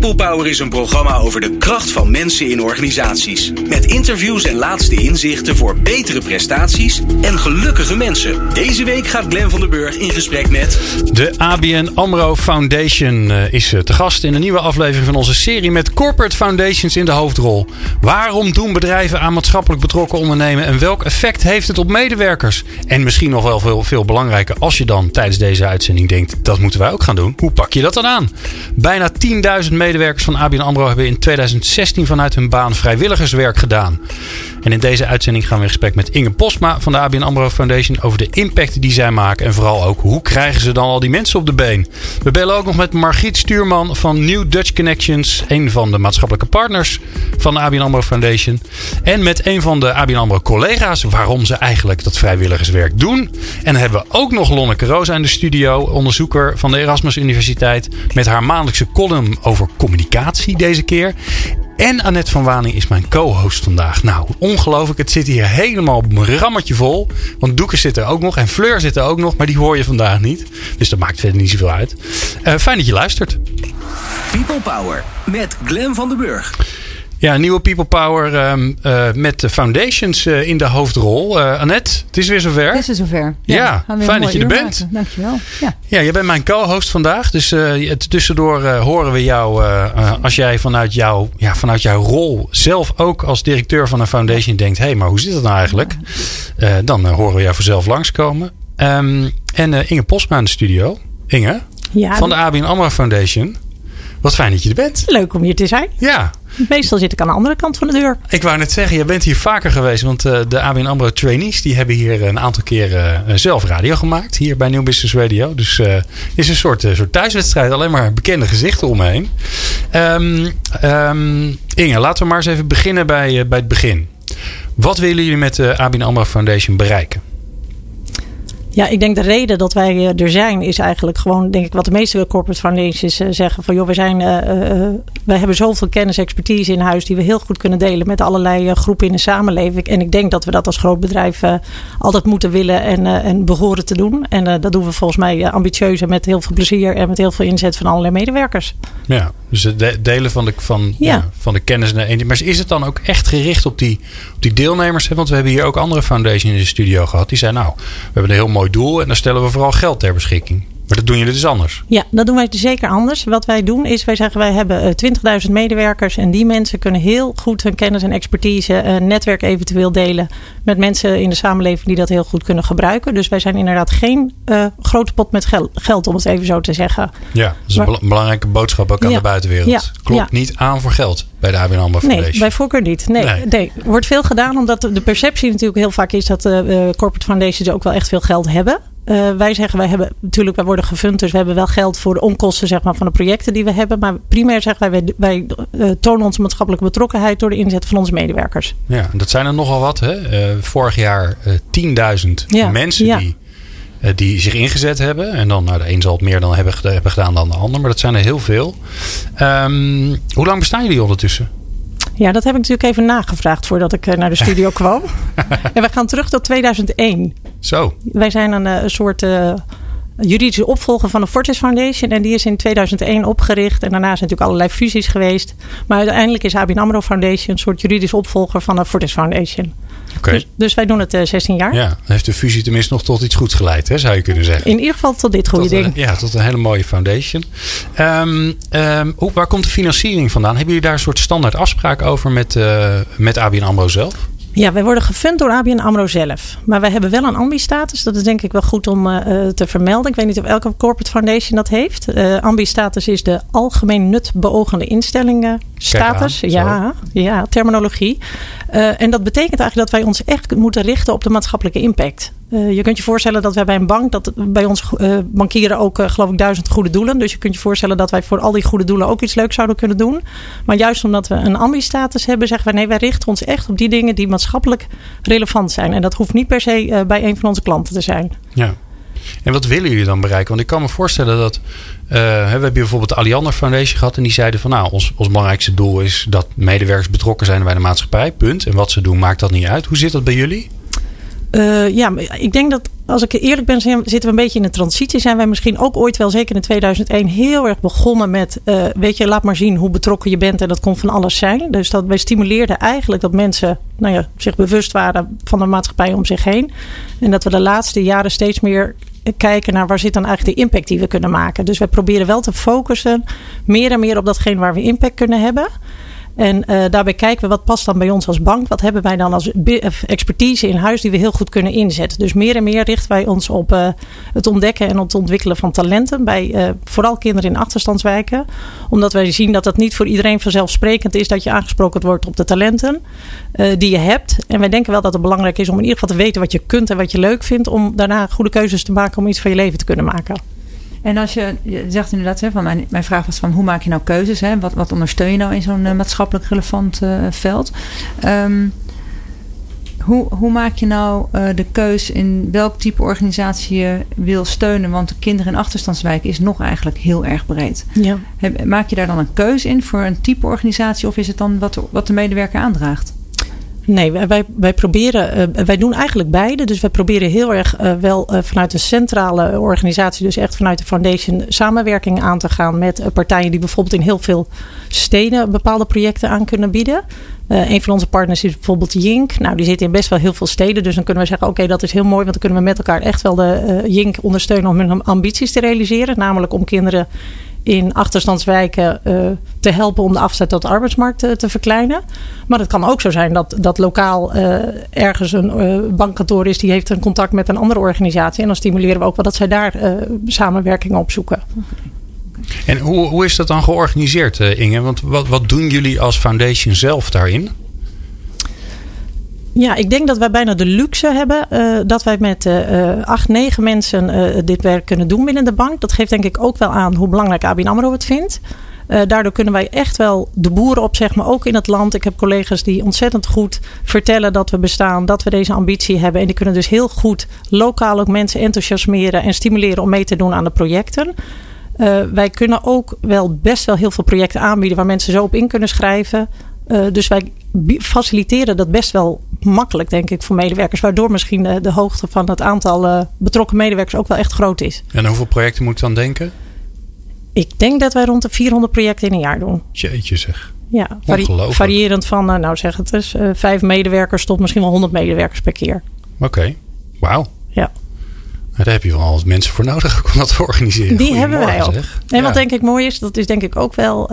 People Power is een programma over de kracht van mensen in organisaties. Met interviews en laatste inzichten voor betere prestaties en gelukkige mensen. Deze week gaat Glen van der Burg in gesprek met. De ABN Amro Foundation eh, is eh, te gast in een nieuwe aflevering van onze serie met corporate foundations in de hoofdrol. Waarom doen bedrijven aan maatschappelijk betrokken ondernemen en welk effect heeft het op medewerkers? En misschien nog wel veel, veel belangrijker als je dan tijdens deze uitzending denkt, dat moeten wij ook gaan doen. Hoe pak je dat dan aan? Bijna 10.000 medewerkers van ABN AMRO hebben in 2016 vanuit hun baan vrijwilligerswerk gedaan. En in deze uitzending gaan we in gesprek met Inge Postma van de ABN AMRO Foundation over de impact die zij maken. En vooral ook, hoe krijgen ze dan al die mensen op de been? We bellen ook nog met Margriet Stuurman van New Dutch Connections. Een van de maatschappelijke partners van de ABN AMRO Foundation. En met een van de ABN AMRO collega's waarom ze eigenlijk dat vrijwilligerswerk doen. En dan hebben we ook nog Lonneke Roos aan de studio. Onderzoeker van de Erasmus Universiteit. Met haar maandelijkse column over communicatie deze keer. En Annette van Waning is mijn co-host vandaag. Nou, ongelooflijk. Het zit hier helemaal een rammetje vol. Want Doeken zit er ook nog. En Fleur zit er ook nog. Maar die hoor je vandaag niet. Dus dat maakt verder niet zoveel uit. Uh, fijn dat je luistert. People Power met Glen van den Burg. Ja, nieuwe People Power um, uh, met de foundations uh, in de hoofdrol. Uh, Annette, het is weer zover. Het is weer zover. Ja, ja fijn dat je er bent. Maken. Dankjewel. Ja. ja, je bent mijn co-host vandaag. Dus tussendoor horen we jou, als jij vanuit, jou, ja, vanuit jouw rol zelf ook als directeur van een foundation denkt... hé, hey, maar hoe zit het nou eigenlijk? dan horen we jou vanzelf langskomen. Um, en Inge Postma in de studio. Inge, ja, van de ABN AMRO Foundation. Wat fijn dat je er bent. Leuk om hier te zijn. Ja. Meestal zit ik aan de andere kant van de deur. Ik wou net zeggen, je bent hier vaker geweest. Want uh, de ABN AMRO trainees die hebben hier een aantal keren uh, zelf radio gemaakt. Hier bij New Business Radio. Dus het uh, is een soort, soort thuiswedstrijd. Alleen maar bekende gezichten omheen. Um, um, Inge, laten we maar eens even beginnen bij, bij het begin. Wat willen jullie met de ABN AMRO Foundation bereiken? Ja, ik denk de reden dat wij er zijn is eigenlijk gewoon, denk ik, wat de meeste corporate foundations zeggen. Van joh, we zijn, uh, uh, wij hebben zoveel kennis, expertise in huis die we heel goed kunnen delen met allerlei groepen in de samenleving. En ik denk dat we dat als groot bedrijf altijd moeten willen en, en behoren te doen. En dat doen we volgens mij ambitieus en met heel veel plezier en met heel veel inzet van allerlei medewerkers. Ja, dus het delen van de, van, ja. Ja, van de kennis. Maar is het dan ook echt gericht op die, op die deelnemers? Want we hebben hier ook andere foundations in de studio gehad. Die zeiden nou, we hebben een heel mooi doel en dan stellen we vooral geld ter beschikking. Maar dat doen jullie dus anders? Ja, dat doen wij zeker anders. Wat wij doen is, wij zeggen wij hebben 20.000 medewerkers. En die mensen kunnen heel goed hun kennis en expertise, uh, netwerk eventueel delen. Met mensen in de samenleving die dat heel goed kunnen gebruiken. Dus wij zijn inderdaad geen uh, grote pot met geld, geld, om het even zo te zeggen. Ja, dat is maar, een belangrijke boodschap ook aan ja, de buitenwereld. Ja, Klopt ja. niet aan voor geld bij de ABN AMRO Foundation. Nee, bij voorkeur niet. Nee, nee. nee. Wordt veel gedaan omdat de perceptie natuurlijk heel vaak is dat uh, corporate foundations ook wel echt veel geld hebben. Uh, wij zeggen, wij hebben natuurlijk, wij worden gefund, dus we hebben wel geld voor de onkosten zeg maar, van de projecten die we hebben. Maar primair zeggen wij, wij, wij uh, tonen onze maatschappelijke betrokkenheid door de inzet van onze medewerkers. Ja, dat zijn er nogal wat. Hè? Uh, vorig jaar 10.000 ja, mensen ja. die, die zich ingezet hebben. En dan, nou, de een zal het meer dan hebben, hebben gedaan dan de ander, maar dat zijn er heel veel. Um, hoe lang bestaan jullie ondertussen? Ja, dat heb ik natuurlijk even nagevraagd voordat ik naar de studio kwam. en we gaan terug tot 2001. Zo. Wij zijn een, een soort uh, juridische opvolger van de Fortis Foundation. En die is in 2001 opgericht. En daarna zijn natuurlijk allerlei fusies geweest. Maar uiteindelijk is ABN AMRO Foundation een soort juridische opvolger van de Fortis Foundation. Okay. Dus, dus, wij doen het uh, 16 jaar. Ja, dan heeft de fusie tenminste nog tot iets goeds geleid, hè, zou je kunnen zeggen. In ieder geval tot dit goede tot ding. Ja, tot een hele mooie foundation. Um, um, hoe, waar komt de financiering vandaan? Hebben jullie daar een soort standaard afspraak over met, uh, met ABN AMRO zelf? Ja, wij worden gefund door ABN AMRO zelf. Maar wij hebben wel een ambi-status. Dat is denk ik wel goed om uh, te vermelden. Ik weet niet of elke corporate foundation dat heeft. Uh, ambi-status is de algemeen nut beogende instellingen status. Aan, ja, ja, terminologie. Uh, en dat betekent eigenlijk dat wij ons echt moeten richten op de maatschappelijke impact. Uh, je kunt je voorstellen dat wij bij een bank, dat bij ons uh, bankieren ook uh, geloof ik duizend goede doelen. Dus je kunt je voorstellen dat wij voor al die goede doelen ook iets leuks zouden kunnen doen. Maar juist omdat we een ambi-status hebben, zeggen wij nee, wij richten ons echt op die dingen die maatschappelijk relevant zijn. En dat hoeft niet per se bij een van onze klanten te zijn. Ja. En wat willen jullie dan bereiken? Want ik kan me voorstellen dat. We hebben bijvoorbeeld de Alliander Foundation gehad. En die zeiden van nou, ons, ons belangrijkste doel is dat medewerkers betrokken zijn bij de maatschappij. Punt. En wat ze doen maakt dat niet uit. Hoe zit dat bij jullie? Uh, ja, ik denk dat als ik eerlijk ben, zitten we een beetje in een transitie. Zijn wij misschien ook ooit wel, zeker in 2001, heel erg begonnen met: uh, weet je, laat maar zien hoe betrokken je bent. En dat kon van alles zijn. Dus dat wij stimuleerden eigenlijk dat mensen nou ja, zich bewust waren van de maatschappij om zich heen. En dat we de laatste jaren steeds meer kijken naar waar zit dan eigenlijk de impact die we kunnen maken. Dus wij proberen wel te focussen meer en meer op datgene waar we impact kunnen hebben. En uh, daarbij kijken we wat past dan bij ons als bank. Wat hebben wij dan als expertise in huis die we heel goed kunnen inzetten. Dus meer en meer richten wij ons op uh, het ontdekken en het ontwikkelen van talenten. Bij vooral kinderen in achterstandswijken. Omdat wij zien dat het niet voor iedereen vanzelfsprekend is dat je aangesproken wordt op de talenten die je hebt. En wij denken wel dat het belangrijk is om in ieder geval te weten wat je kunt en wat je leuk vindt. Om daarna goede keuzes te maken om iets van je leven te kunnen maken. En als je, je zegt inderdaad, hè, van mijn, mijn vraag was van hoe maak je nou keuzes? Hè? Wat, wat ondersteun je nou in zo'n uh, maatschappelijk relevant uh, veld? Um, hoe, hoe maak je nou uh, de keus in welk type organisatie je wil steunen? Want de kinderen in achterstandswijken is nog eigenlijk heel erg breed. Ja. Maak je daar dan een keuze in voor een type organisatie of is het dan wat, wat de medewerker aandraagt? Nee, wij, wij proberen, uh, wij doen eigenlijk beide. Dus wij proberen heel erg uh, wel uh, vanuit de centrale organisatie, dus echt vanuit de foundation, samenwerking aan te gaan met partijen die bijvoorbeeld in heel veel steden bepaalde projecten aan kunnen bieden. een van onze partners is bijvoorbeeld Jink. Nou, die zit in best wel heel veel steden. Dus dan kunnen we zeggen: oké, dat is heel mooi. Want dan kunnen we met elkaar echt wel de Jink ondersteunen om hun ambities te realiseren. Namelijk om kinderen in achterstandswijken uh, te helpen om de afzet tot de arbeidsmarkt te, te, verkleinen. Maar het kan ook zo zijn dat, dat lokaal uh, ergens een bankkantoor is die heeft een contact met een andere organisatie. En dan stimuleren we ook wel dat zij daar samenwerking opzoeken. En hoe, hoe is dat dan georganiseerd, Inge? Want wat, wat doen jullie als foundation zelf daarin? Ja, ik denk dat wij bijna de luxe hebben uh, dat wij met uh, acht, negen mensen dit werk kunnen doen binnen de bank. Dat geeft denk ik ook wel aan hoe belangrijk ABN AMRO het vindt. daardoor kunnen wij echt wel de boeren op, zeg maar, ook in het land. Ik heb collega's die ontzettend goed vertellen dat we bestaan, dat we deze ambitie hebben. En die kunnen dus heel goed lokaal ook mensen enthousiasmeren en stimuleren om mee te doen aan de projecten. wij kunnen ook wel best wel heel veel projecten aanbieden waar mensen zo op in kunnen schrijven. Dus wij faciliteren dat best wel makkelijk, denk ik, voor medewerkers. Waardoor misschien de, de hoogte van het aantal uh, betrokken medewerkers ook wel echt groot is. En hoeveel projecten moet je dan denken? Ik denk dat wij rond de 400 projecten in een jaar doen. Jeetje zeg. Ja, vari variërend van, uh, nou zeg het eens, vijf medewerkers tot misschien wel 100 medewerkers per keer. Oké, okay. wauw. Ja. Nou, daar heb je wel mensen voor nodig om dat te organiseren. Die hebben wij ook. En ja. wat denk ik mooi is, dat is denk ik ook wel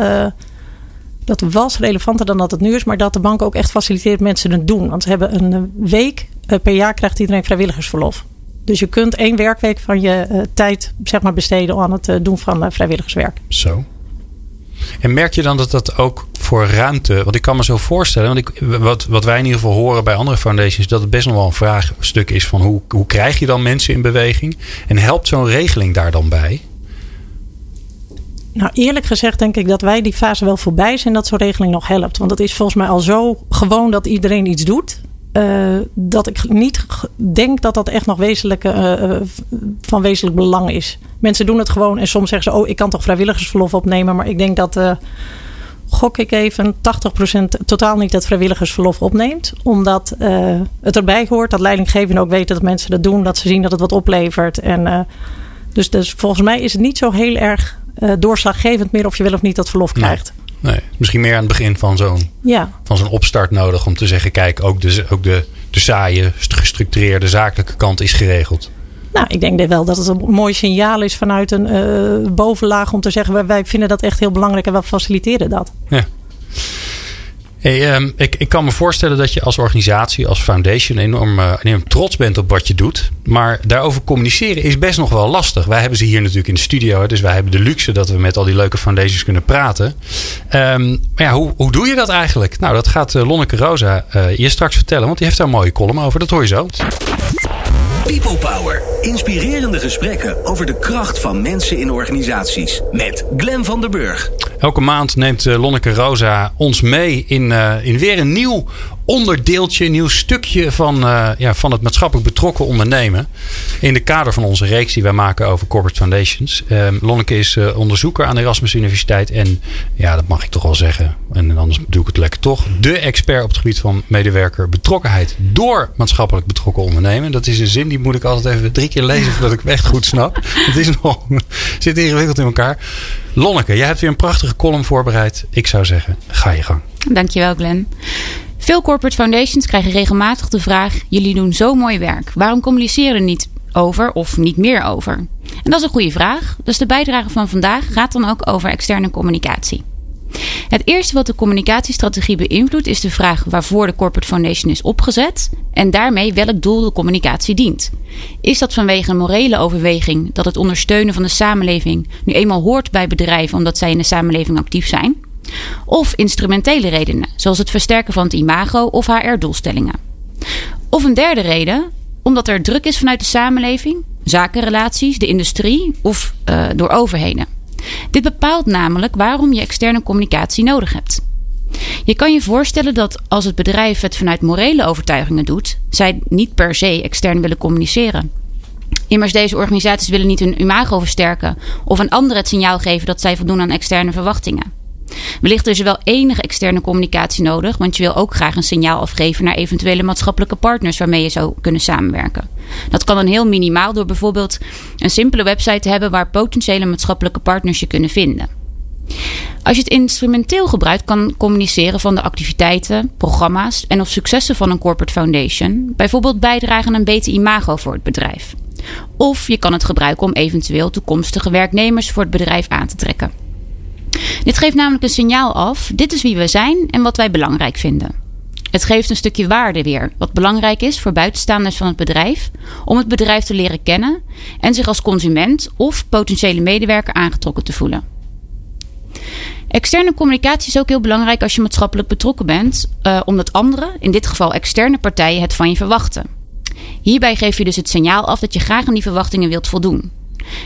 dat was relevanter dan dat het nu is, maar dat de bank ook echt faciliteert mensen het doen. Want ze hebben een eh, week eh, per jaar krijgt iedereen vrijwilligersverlof. Dus je kunt één werkweek van je uh, tijd zeg maar, besteden aan het doen van vrijwilligerswerk. Zo. En merk je dan dat dat ook voor ruimte. Want ik kan me zo voorstellen. Want ik, wat, wat wij in ieder geval horen bij andere foundations. dat het best nog wel een vraagstuk is van hoe, hoe krijg je dan mensen in beweging? En helpt zo'n regeling daar dan bij? Nou, eerlijk gezegd denk ik dat wij die fase wel voorbij zijn dat zo'n regeling nog helpt. Want het is volgens mij al zo gewoon dat iedereen iets doet. Uh, dat ik niet denk dat dat echt nog wezenlijk, uh, van wezenlijk belang is. Mensen doen het gewoon en soms zeggen ze: Oh, ik kan toch vrijwilligersverlof opnemen. Maar ik denk dat, gok ik even, 80% totaal niet dat vrijwilligersverlof opneemt. Omdat het erbij hoort dat leidinggevenden ook weten dat mensen dat doen. Dat ze zien dat het wat oplevert. En, dus, dus volgens mij is het niet zo heel erg uh, doorslaggevend meer of je wel of niet dat verlof krijgt. Nee, misschien meer aan het begin van zo'n ja. van zo'n opstart nodig om te zeggen: kijk, ook de, ook de, de saaie, gestructureerde zakelijke kant is geregeld. Nou, ik denk wel dat het een mooi signaal is vanuit een uh, bovenlaag om te zeggen: wij vinden dat echt heel belangrijk en we faciliteren dat. Ja. Hey, um, ik, ik kan me voorstellen dat je als organisatie, als foundation, enorm, uh, enorm trots bent op wat je doet. Maar daarover communiceren is best nog wel lastig. Wij hebben ze hier natuurlijk in de studio. Dus wij hebben de luxe dat we met al die leuke foundations kunnen praten. Um, maar ja, hoe, hoe doe je dat eigenlijk? Nou, dat gaat uh, Lonneke Rosa uh, je straks vertellen. Want die heeft daar een mooie column over. Dat hoor je zo. People Power. Inspirerende gesprekken over de kracht van mensen in organisaties. Met Glen van der Burg. Elke maand neemt eh, Lonneke Rosa ons mee in, uh, in weer een nieuw onderdeeltje, een nieuw stukje van, uh, ja, van het maatschappelijk betrokken ondernemen. In de kader van onze reeks die wij maken over corporate foundations. Uh, Lonneke is uh, onderzoeker aan de Erasmus Universiteit. En ja, dat mag ik toch wel zeggen. En anders doe ik het lekker toch. De expert op het gebied van medewerker betrokkenheid door maatschappelijk betrokken ondernemen. Dat is een zin die moet ik altijd even drie keer lezen voordat ik het echt goed snap. Het is nog, zit ingewikkeld in elkaar. Lonneke, jij hebt weer een prachtige column voorbereid. Ik zou zeggen, ga je gang. Dankjewel Glenn. Veel corporate foundations krijgen regelmatig de vraag: jullie doen zo mooi werk. Waarom communiceren er niet over of niet meer over? En dat is een goede vraag. Dus de bijdrage van vandaag gaat dan ook over externe communicatie. Het eerste wat de communicatiestrategie beïnvloedt is de vraag waarvoor de corporate foundation is opgezet en daarmee welk doel de communicatie dient. Is dat vanwege een morele overweging dat het ondersteunen van de samenleving nu eenmaal hoort bij bedrijven omdat zij in de samenleving actief zijn? Of instrumentele redenen, zoals het versterken van het imago of HR-doelstellingen. Of een derde reden, omdat er druk is vanuit de samenleving, zakenrelaties, de industrie of uh, door overheden. Dit bepaalt namelijk waarom je externe communicatie nodig hebt. Je kan je voorstellen dat als het bedrijf het vanuit morele overtuigingen doet, zij niet per se extern willen communiceren. Immers, deze organisaties willen niet hun imago versterken of een ander het signaal geven dat zij voldoen aan externe verwachtingen. Wellicht is er wel enige externe communicatie nodig, want je wil ook graag een signaal afgeven naar eventuele maatschappelijke partners waarmee je zou kunnen samenwerken. Dat kan dan heel minimaal door bijvoorbeeld een simpele website te hebben waar potentiële maatschappelijke partners je kunnen vinden. Als je het instrumenteel gebruikt, kan communiceren van de activiteiten, programma's en of successen van een corporate foundation bijvoorbeeld bijdragen aan een beter imago voor het bedrijf. Of je kan het gebruiken om eventueel toekomstige werknemers voor het bedrijf aan te trekken. Dit geeft namelijk een signaal af: dit is wie we zijn en wat wij belangrijk vinden. Het geeft een stukje waarde weer, wat belangrijk is voor buitenstaanders van het bedrijf, om het bedrijf te leren kennen en zich als consument of potentiële medewerker aangetrokken te voelen. Externe communicatie is ook heel belangrijk als je maatschappelijk betrokken bent, uh, omdat anderen, in dit geval externe partijen, het van je verwachten. Hierbij geef je dus het signaal af dat je graag aan die verwachtingen wilt voldoen.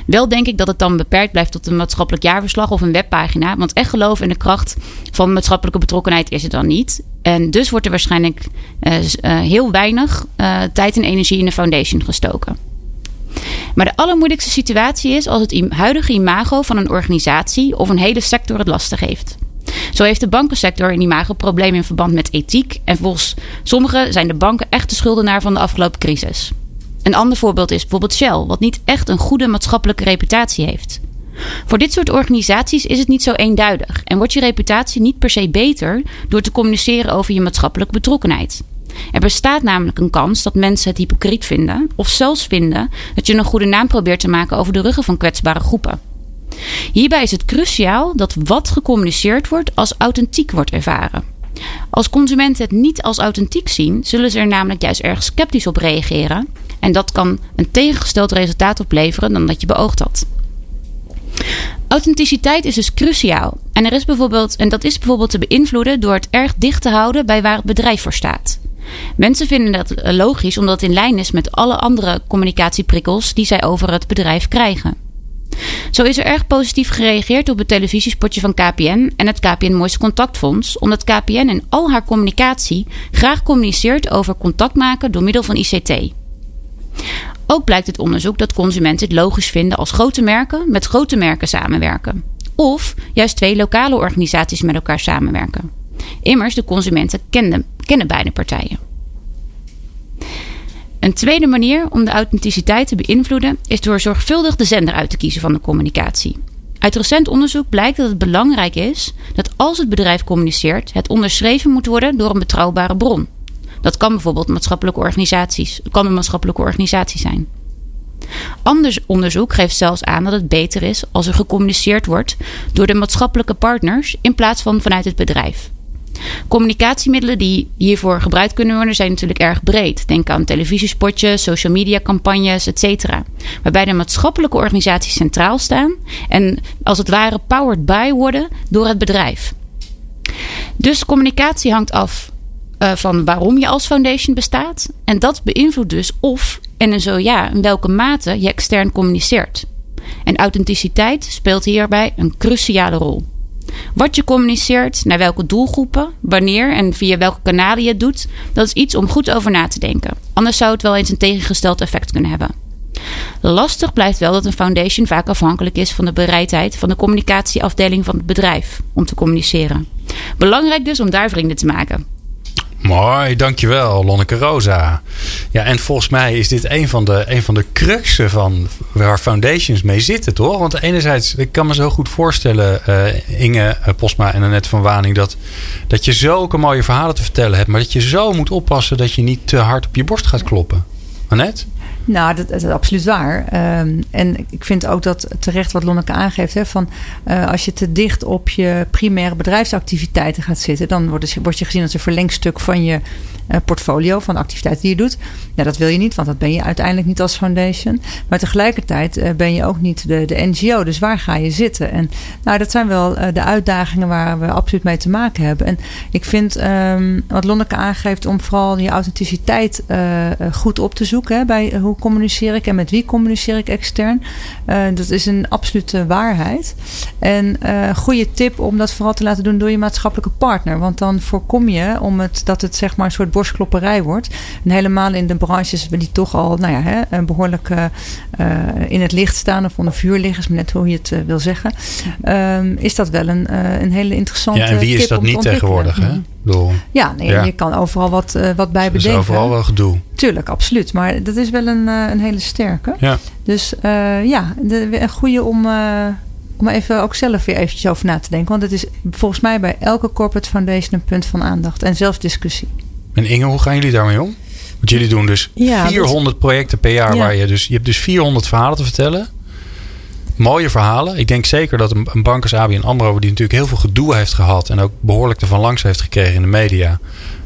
Wel denk ik dat het dan beperkt blijft tot een maatschappelijk jaarverslag of een webpagina. Want echt geloof in de kracht van maatschappelijke betrokkenheid is het dan niet. En dus wordt er waarschijnlijk uh, heel weinig uh, tijd en energie in de foundation gestoken. Maar de allermoeilijkste situatie is als het huidige imago van een organisatie of een hele sector het lastig heeft. Zo heeft de bankensector een imagoprobleem in verband met ethiek. En volgens sommigen zijn de banken echt de schuldenaar van de afgelopen crisis. Een ander voorbeeld is bijvoorbeeld Shell, wat niet echt een goede maatschappelijke reputatie heeft. Voor dit soort organisaties is het niet zo eenduidig en wordt je reputatie niet per se beter door te communiceren over je maatschappelijke betrokkenheid. Er bestaat namelijk een kans dat mensen het hypocriet vinden of zelfs vinden dat je een goede naam probeert te maken over de ruggen van kwetsbare groepen. Hierbij is het cruciaal dat wat gecommuniceerd wordt als authentiek wordt ervaren. Als consumenten het niet als authentiek zien, zullen ze er namelijk juist erg sceptisch op reageren en dat kan een tegengesteld resultaat opleveren dan dat je beoogd had. Authenticiteit is dus cruciaal. En, er is bijvoorbeeld, en dat is bijvoorbeeld te beïnvloeden door het erg dicht te houden bij waar het bedrijf voor staat. Mensen vinden dat logisch omdat het in lijn is met alle andere communicatieprikkels die zij over het bedrijf krijgen. Zo is er erg positief gereageerd op het televisiespotje van KPN en het KPN Mooiste Contactfonds, omdat KPN in al haar communicatie graag communiceert over contact maken door middel van ICT. Ook blijkt het onderzoek dat consumenten het logisch vinden als grote merken met grote merken samenwerken. Of juist twee lokale organisaties met elkaar samenwerken. Immers, de consumenten kennen, kennen beide partijen. Een tweede manier om de authenticiteit te beïnvloeden is door zorgvuldig de zender uit te kiezen van de communicatie. Uit recent onderzoek blijkt dat het belangrijk is dat als het bedrijf communiceert, het onderschreven moet worden door een betrouwbare bron. Dat kan bijvoorbeeld maatschappelijke organisaties, kan een maatschappelijke organisatie zijn. Anders onderzoek geeft zelfs aan dat het beter is als er gecommuniceerd wordt door de maatschappelijke partners in plaats van vanuit het bedrijf. Communicatiemiddelen die hiervoor gebruikt kunnen worden zijn natuurlijk erg breed. Denk aan televisiespotjes, social media campagnes, etc. Waarbij de maatschappelijke organisaties centraal staan en als het ware powered by worden door het bedrijf. Dus communicatie hangt af uh, van waarom je als foundation bestaat. En dat beïnvloedt dus of en zo ja, in welke mate je extern communiceert. En authenticiteit speelt hierbij een cruciale rol. Wat je communiceert, naar welke doelgroepen, wanneer en via welke kanalen je het doet, dat is iets om goed over na te denken. Anders zou het wel eens een tegengesteld effect kunnen hebben. Lastig blijft wel dat een foundation vaak afhankelijk is van de bereidheid van de communicatieafdeling van het bedrijf om te communiceren. Belangrijk dus om daar vrienden te maken. Mooi, dankjewel, Lonneke Rosa. Ja, en volgens mij is dit een van de, een van de cruxen van waar foundations mee zitten, toch? Want enerzijds, ik kan me zo goed voorstellen, uh, Inge uh, Posma en Annette van Waning, dat, dat je zulke mooie verhalen te vertellen hebt, maar dat je zo moet oppassen dat je niet te hard op je borst gaat kloppen. Annette? Nou, dat, is absoluut waar. Um, en ik vind ook dat terecht wat Lonneke aangeeft. Hè, van, uh, als je te dicht op je primaire bedrijfsactiviteiten gaat zitten... dan word, word je gezien als een verlengstuk van je uh, portfolio... van de activiteiten die je doet. Nou, dat wil je niet, want dat ben je uiteindelijk niet als foundation. Maar tegelijkertijd uh, ben je ook niet de, de NGO. Dus waar ga je zitten? En nou, dat zijn wel de uitdagingen waar we absoluut mee te maken hebben. En ik vind um, wat Lonneke aangeeft... om vooral je authenticiteit goed op te zoeken... Hè, bij hoe communiceer ik en met wie communiceer ik extern. Uh, dat is een absolute waarheid. En uh, goede tip om dat vooral te laten doen door je maatschappelijke partner. Want dan voorkom je om het, dat het zeg maar een soort borstklopperij wordt. En helemaal in de branches die toch al nou ja, hè, behoorlijk uh, in het licht staan of onder vuur liggen, is net hoe je het wil zeggen. Um, is dat wel een, een hele interessante. Ja, en wie is dat niet tegenwoordig? Hè? Ja, nee, ja, je kan overal wat, uh, wat bij bedenken. Er is overal wel gedoe. Tuurlijk, absoluut. Maar dat is wel een, uh, een hele sterke. Ja. Dus uh, ja, de, een goede om, om even ook zelf weer eventjes over na te denken. Want het is volgens mij bij elke corporate foundation een punt van aandacht. En zelfs discussie. En Inge, hoe gaan jullie daarmee om? Want jullie doen dus ja, 400 dat... projecten per jaar. Ja. Waar je, dus, je hebt dus 400 verhalen te vertellen mooie verhalen. Ik denk zeker dat een, een bank als ABN AMRO... die natuurlijk heel veel gedoe heeft gehad... en ook behoorlijk ervan langs heeft gekregen in de media...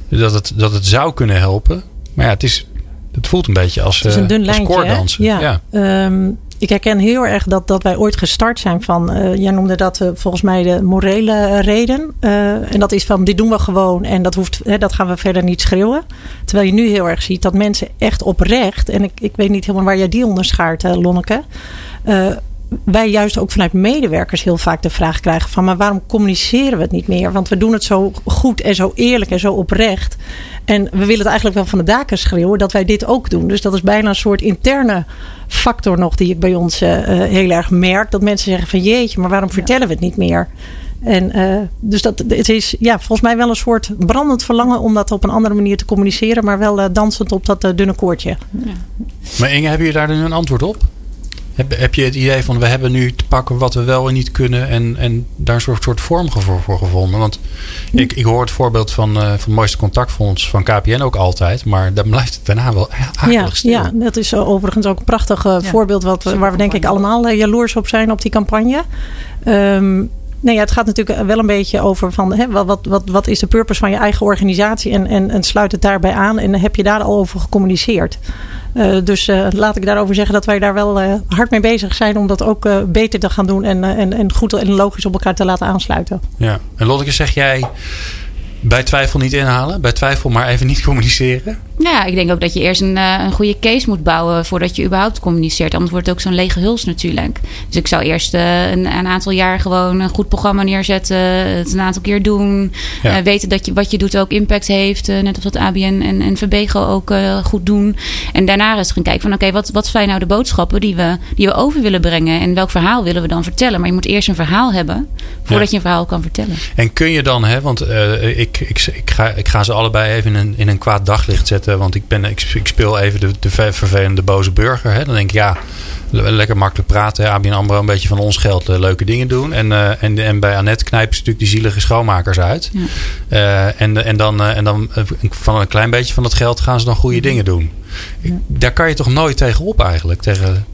dat het, dat het zou kunnen helpen. Maar ja, het, is, het voelt een beetje als, het is een dun uh, lijntje, Ja. ja. Um, ik herken heel erg dat, dat wij ooit gestart zijn van... Uh, jij noemde dat uh, volgens mij de morele reden. en dat is van, dit doen we gewoon en dat, hoeft, hè, dat gaan we verder niet schreeuwen. Terwijl je nu heel erg ziet dat mensen echt oprecht... en ik, ik weet niet helemaal waar jij die onderschaart, Lonneke wij juist ook vanuit medewerkers heel vaak de vraag krijgen van maar waarom communiceren we het niet meer? Want we doen het zo goed en zo eerlijk en zo oprecht. En we willen het eigenlijk wel van de daken schreeuwen dat wij dit ook doen. Dus dat is bijna een soort interne factor nog die ik bij ons uh, heel erg merk. Dat mensen zeggen van jeetje, maar waarom vertellen we het niet meer? En uh, dus dat, het is ja, volgens mij wel een soort brandend verlangen om dat op een andere manier te communiceren, maar wel uh, dansend op dat uh, dunne koordje. Ja. Maar Inge, heb je daar nu een antwoord op? Heb, heb je het idee van we hebben nu te pakken wat we wel en niet kunnen en, en daar een soort, soort vorm voor, voor gevonden? Want ik, ik hoor het voorbeeld van, uh, van het mooiste contactfonds van KPN ook altijd, maar dan blijft het daarna wel akelig ja, stil. Ja, dat is overigens ook een prachtig uh, ja, voorbeeld wat, waar we denk ik allemaal uh, jaloers op zijn op die campagne. Um, Nee, ja, het gaat natuurlijk wel een beetje over van hè, wat, wat, wat is de purpose van je eigen organisatie en, en, en sluit het daarbij aan en heb je daar al over gecommuniceerd. Uh, dus uh, laat ik daarover zeggen dat wij daar wel uh, hard mee bezig zijn om dat ook beter te gaan doen en, en, en goed en logisch op elkaar te laten aansluiten. Ja, en Lotteke, zeg jij bij twijfel niet inhalen, bij twijfel maar even niet communiceren? Ja, ik denk ook dat je eerst een, een goede case moet bouwen voordat je überhaupt communiceert. Anders wordt het ook zo'n lege huls natuurlijk. Dus ik zou eerst uh, een, een, aantal jaar gewoon een goed programma neerzetten. Het een aantal keer doen. Ja. Uh, weten dat je, wat je doet ook impact heeft. Net als wat ABN en, en Verbego ook goed doen. En daarna eens gaan kijken van oké, okay, wat, wat zijn nou de boodschappen die we, die we over willen brengen? En welk verhaal willen we dan vertellen? Maar je moet eerst een verhaal hebben voordat ja. je een verhaal kan vertellen. En kun je dan, hè, want ik, ik, ik, ga, ik ga ze allebei even in een, in een kwaad daglicht zetten want ik, ben, ik, ik speel even de, de vervelende boze burger. Hè. Dan denk ik, ja, lekker makkelijk praten. ABN AMRO een beetje van ons geld uh, leuke dingen doen. En, uh, en, en bij Annette knijpen ze natuurlijk die zielige schoonmakers uit. Ja. Uh, en, en dan, en dan van een klein beetje van dat geld gaan ze dan goede dingen doen. Ik, daar kan je toch nooit tegen op eigenlijk? Tegen,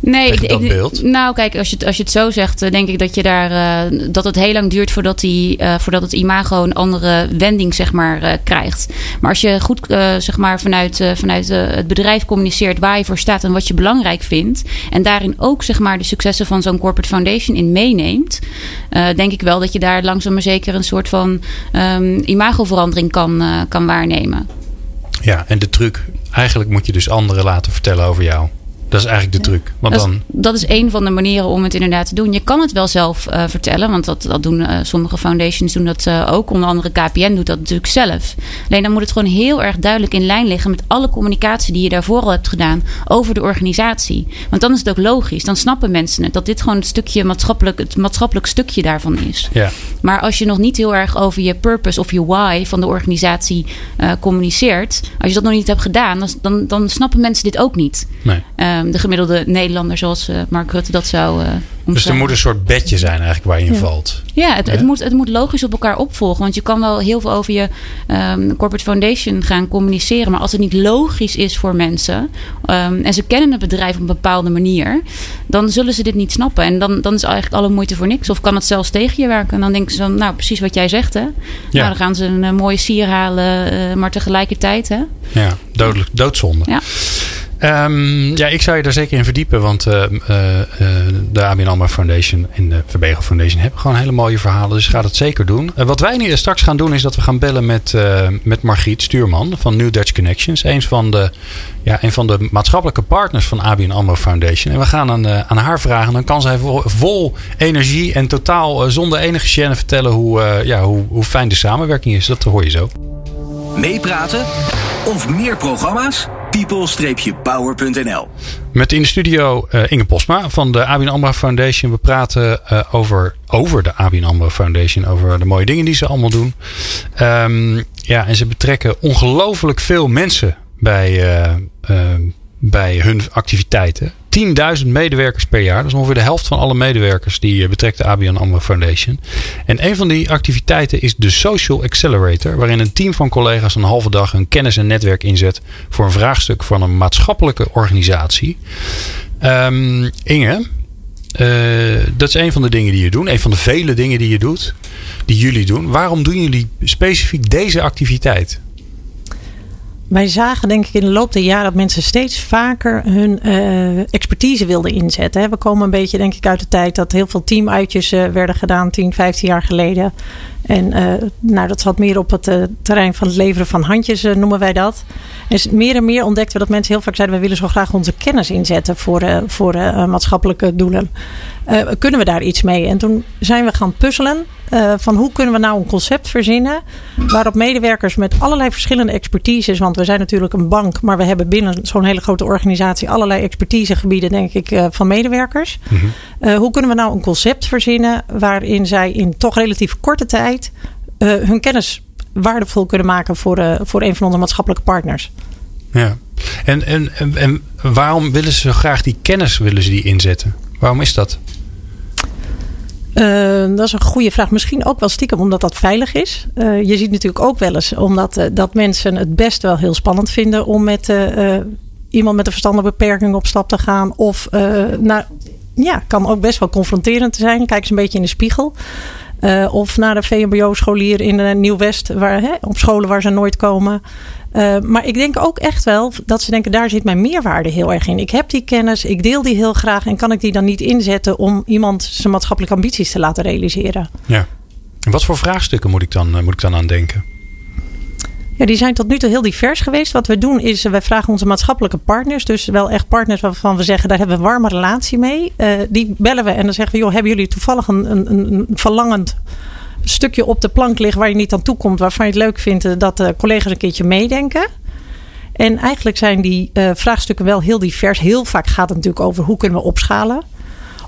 Nee, ik, dat beeld? nou kijk, als je, het, als je het zo zegt, denk ik dat je daar uh, dat het heel lang duurt voordat, die, uh, voordat het imago een andere wending zeg maar, uh, krijgt. Maar als je goed zeg maar, vanuit, vanuit het bedrijf communiceert waar je voor staat en wat je belangrijk vindt. En daarin ook zeg maar, de successen van zo'n corporate foundation in meeneemt. denk ik wel dat je daar langzaam maar zeker een soort van um, imagoverandering kan, kan waarnemen. Ja, en de truc, eigenlijk moet je dus anderen laten vertellen over jou. Dat is eigenlijk de truc. Want dat, dan, is, dat is een van de manieren om het inderdaad te doen. Je kan het wel zelf uh, vertellen, want dat, dat doen uh, sommige foundations doen dat uh, ook. Onder andere KPN doet dat natuurlijk zelf. Alleen dan moet het gewoon heel erg duidelijk in lijn liggen met alle communicatie die je daarvoor al hebt gedaan over de organisatie. Want dan is het ook logisch. Dan snappen mensen het dat dit gewoon het stukje maatschappelijk, het maatschappelijk stukje daarvan is. Ja. Maar als je nog niet heel erg over je purpose of je why van de organisatie communiceert, als je dat nog niet hebt gedaan, dan, dan, dan snappen mensen dit ook niet. Nee. Um, de gemiddelde Nederlander, zoals uh, Mark Rutte dat zou uh, Dus er moet een soort bedje zijn eigenlijk waar je in ja. valt. Ja, het, het, moet, het moet logisch op elkaar opvolgen. Want je kan wel heel veel over je um, corporate foundation gaan communiceren. Maar als het niet logisch is voor mensen. Um, en ze kennen het bedrijf op een bepaalde manier. Dan zullen ze dit niet snappen. En dan, dan is eigenlijk alle moeite voor niks. Of kan het zelfs tegen je werken. En dan denken ze dan, nou precies wat jij zegt hè. Ja. Nou, dan gaan ze een uh, mooie sier halen. Uh, maar tegelijkertijd hè. Ja, dodelijk, doodzonde. Ja. Um, ja, ik zou je daar zeker in verdiepen. Want uh, uh, de ABN AMRO Foundation en de Verbegel Foundation hebben gewoon hele mooie verhalen. Dus ga dat zeker doen. Wat wij nu straks gaan doen is dat we gaan bellen met, met Margriet Stuurman van New Dutch Connections. Een van de, ja, een van de maatschappelijke partners van ABN AMRO Foundation. En we gaan aan, aan haar vragen. Dan kan zij vol, vol energie en totaal zonder enige gêne vertellen hoe, ja, hoe, hoe fijn de samenwerking is. Dat hoor je zo. Meepraten of meer programma's? people-power.nl. Met in de studio uh, Inge Posma van de ABN AMRO Foundation. We praten uh, over, over de ABN AMRO Foundation. Over de mooie dingen die ze allemaal doen. Um, ja, en ze betrekken ongelooflijk veel mensen bij, uh, bij hun activiteiten. 10.000 medewerkers per jaar. Dat is ongeveer de helft van alle medewerkers die betrekt de ABN AMRO Foundation. En een van die activiteiten is de Social Accelerator. Waarin een team van collega's een halve dag hun kennis en netwerk inzet. Voor een vraagstuk van een maatschappelijke organisatie. Um, Inge, uh, dat is een van de dingen die je doet. Een van de vele dingen die je doet. Die jullie doen. Waarom doen jullie specifiek deze activiteit? Wij zagen denk ik in de loop der jaren dat mensen steeds vaker hun uh, expertise wilden inzetten. We komen een beetje denk ik uit de tijd dat heel veel teamuitjes uh, werden gedaan 10, 15 jaar geleden. En uh, nou, dat zat meer op het terrein van het leveren van handjes, noemen wij dat. En meer en meer ontdekten we dat mensen heel vaak zeiden... we willen zo graag onze kennis inzetten voor, voor maatschappelijke doelen. kunnen we daar iets mee? En toen zijn we gaan puzzelen van hoe kunnen we nou een concept verzinnen waarop medewerkers met allerlei verschillende expertises, want we zijn natuurlijk een bank, maar we hebben binnen zo'n hele grote organisatie allerlei expertisegebieden, denk ik, van medewerkers. Uh, hoe kunnen we nou een concept verzinnen waarin zij in toch relatief korte tijd hun kennis waardevol kunnen maken voor, voor een van onze maatschappelijke partners? Ja, en, en, en, en waarom willen ze zo graag die kennis willen ze die inzetten? Waarom is dat? Uh, dat is een goede vraag. Misschien ook wel stiekem omdat dat veilig is. Uh, je ziet natuurlijk ook wel eens omdat uh, dat mensen het best wel heel spannend vinden om met iemand met een verstandelijke beperking op stap te gaan. Of naar, ja, kan ook best wel confronterend zijn. Kijk eens een beetje in de spiegel. Of naar de VMBO-scholier in Nieuw-West, waar, op scholen waar ze nooit komen. Uh, maar ik denk ook echt wel dat ze denken, daar zit mijn meerwaarde heel erg in. Ik heb die kennis, ik deel die heel graag en kan ik die dan niet inzetten om iemand zijn maatschappelijke ambities te laten realiseren. Ja. En wat voor vraagstukken moet ik dan, moet ik dan aan denken? Ja, die zijn tot nu toe heel divers geweest. Wat we doen is, wij vragen onze maatschappelijke partners, dus wel echt partners waarvan we zeggen, daar hebben we een warme relatie mee. Uh, die bellen we en dan zeggen we, joh, hebben jullie toevallig een, een, een verlangend stukje op de plank ligt waar je niet aan toe komt, waarvan je het leuk vindt dat de collega's een keertje meedenken. En eigenlijk zijn die vraagstukken wel heel divers. Heel vaak gaat het natuurlijk over hoe kunnen we opschalen.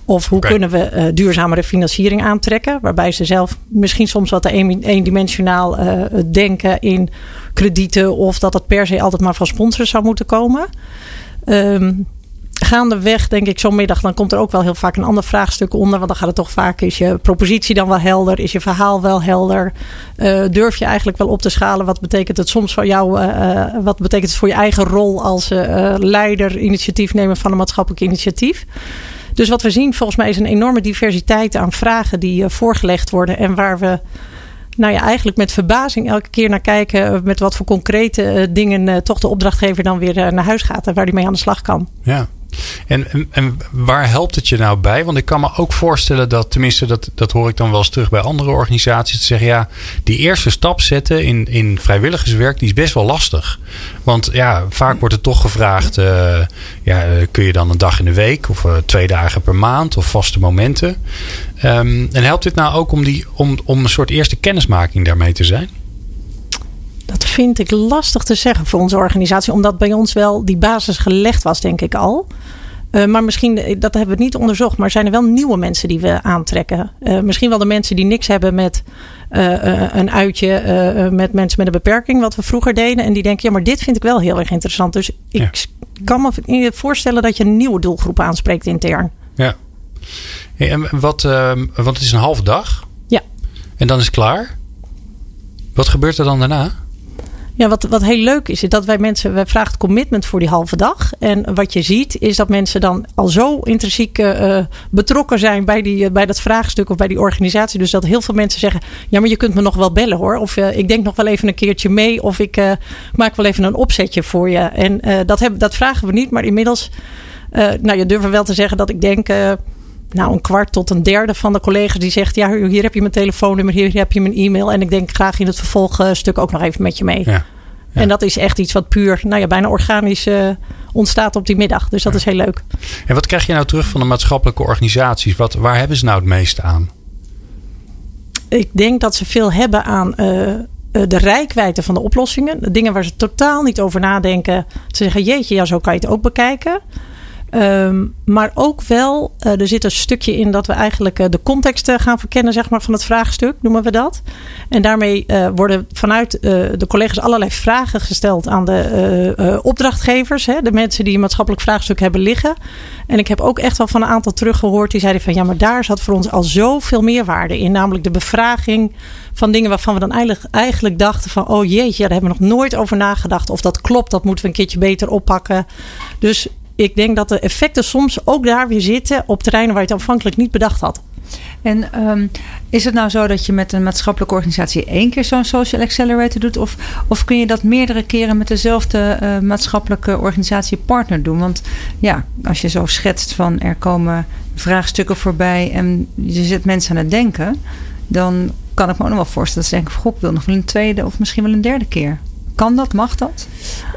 Of hoe okay. kunnen we uh, duurzamere financiering aantrekken. Waarbij ze zelf misschien soms wat eendimensionaal uh, denken in kredieten. Of dat het per se altijd maar van sponsors zou moeten komen. Um, gaandeweg, denk ik, zo'n middag, dan komt er ook wel heel vaak een ander vraagstuk onder. Want dan gaat het toch vaak, is je propositie dan wel helder? Is je verhaal wel helder? Uh, durf je eigenlijk wel op te schalen? Wat betekent het soms voor jou? Uh, wat betekent het voor je eigen rol als uh, leider, initiatiefnemer van een maatschappelijk initiatief? Dus wat we zien volgens mij is een enorme diversiteit aan vragen die voorgelegd worden. En waar we nou ja, eigenlijk met verbazing elke keer naar kijken. Met wat voor concrete dingen toch de opdrachtgever dan weer naar huis gaat. En waar die mee aan de slag kan. Ja. En, en, waar helpt het je nou bij? Want ik kan me ook voorstellen dat, tenminste, dat, dat hoor ik dan wel eens terug bij andere organisaties, te zeggen, ja, die eerste stap zetten in, in vrijwilligerswerk, die is best wel lastig. Want ja, vaak wordt het toch gevraagd, uh, ja, kun je dan een dag in de week of uh, twee dagen per maand of vaste momenten? Um, en helpt dit nou ook om, die, om, om een soort eerste kennismaking daarmee te zijn? Dat vind ik lastig te zeggen voor onze organisatie, omdat bij ons wel die basis gelegd was, denk ik al. Uh, maar misschien, dat hebben we niet onderzocht, maar zijn er wel nieuwe mensen die we aantrekken? Uh, misschien wel de mensen die niks hebben met uh, een uitje met mensen met een beperking, wat we vroeger deden. En die denken, ja, maar dit vind ik wel heel erg interessant. Dus ik ja. kan me voorstellen dat je een nieuwe doelgroep aanspreekt intern. Ja. Hey, en wat, want het is een halve dag. Ja. En dan is het klaar. Wat gebeurt er dan daarna? Ja, wat, wat heel leuk is, is dat wij mensen, wij vragen commitment voor die halve dag. En wat je ziet, is dat mensen dan al zo intrinsiek uh, betrokken zijn bij, die, uh, bij dat vraagstuk of bij die organisatie. Dus dat heel veel mensen zeggen: Ja, maar je kunt me nog wel bellen hoor. Of ik denk nog wel even een keertje mee. Of ik maak wel even een opzetje voor je. En dat, heb, dat vragen we niet, maar inmiddels, nou, je durft wel te zeggen dat ik denk nou, een kwart tot een derde van de collega's die zegt: Ja, hier heb je mijn telefoonnummer, hier heb je mijn e-mail. En ik denk graag in het vervolgstuk ook nog even met je mee. Ja, ja. En dat is echt iets wat puur, nou ja, bijna organisch uh, ontstaat op die middag. Dus dat ja. is heel leuk. En wat krijg je nou terug van de maatschappelijke organisaties? Wat, waar hebben ze nou het meeste aan? Ik denk dat ze veel hebben aan uh, de rijkwijde van de oplossingen. De dingen waar ze totaal niet over nadenken. Ze zeggen: Jeetje, ja, zo kan je het ook bekijken. Um, maar ook wel, uh, er zit een stukje in dat we eigenlijk uh, de context uh, gaan verkennen zeg maar, van het vraagstuk, noemen we dat. En daarmee worden vanuit de collega's allerlei vragen gesteld aan de opdrachtgevers, hè, de mensen die een maatschappelijk vraagstuk hebben liggen. En ik heb ook echt wel van een aantal teruggehoord die zeiden van ja, maar daar zat voor ons al zoveel meerwaarde in. Namelijk de bevraging van dingen waarvan we dan eigenlijk, eigenlijk dachten van oh jeetje, daar hebben we nog nooit over nagedacht. Of dat klopt, dat moeten we een keertje beter oppakken. Dus ik denk dat de effecten soms ook daar weer zitten op terreinen waar je het aanvankelijk niet bedacht had. En um, is het nou zo dat je met een maatschappelijke organisatie één keer zo'n social accelerator doet? Of, of kun je dat meerdere keren met dezelfde uh, maatschappelijke organisatie partner doen? Want ja, als je zo schetst van er komen vraagstukken voorbij en je zet mensen aan het denken, dan kan ik me ook nog wel voorstellen dat ze denken: God, ik wil nog wel een tweede of misschien wel een derde keer. Kan dat? Mag dat?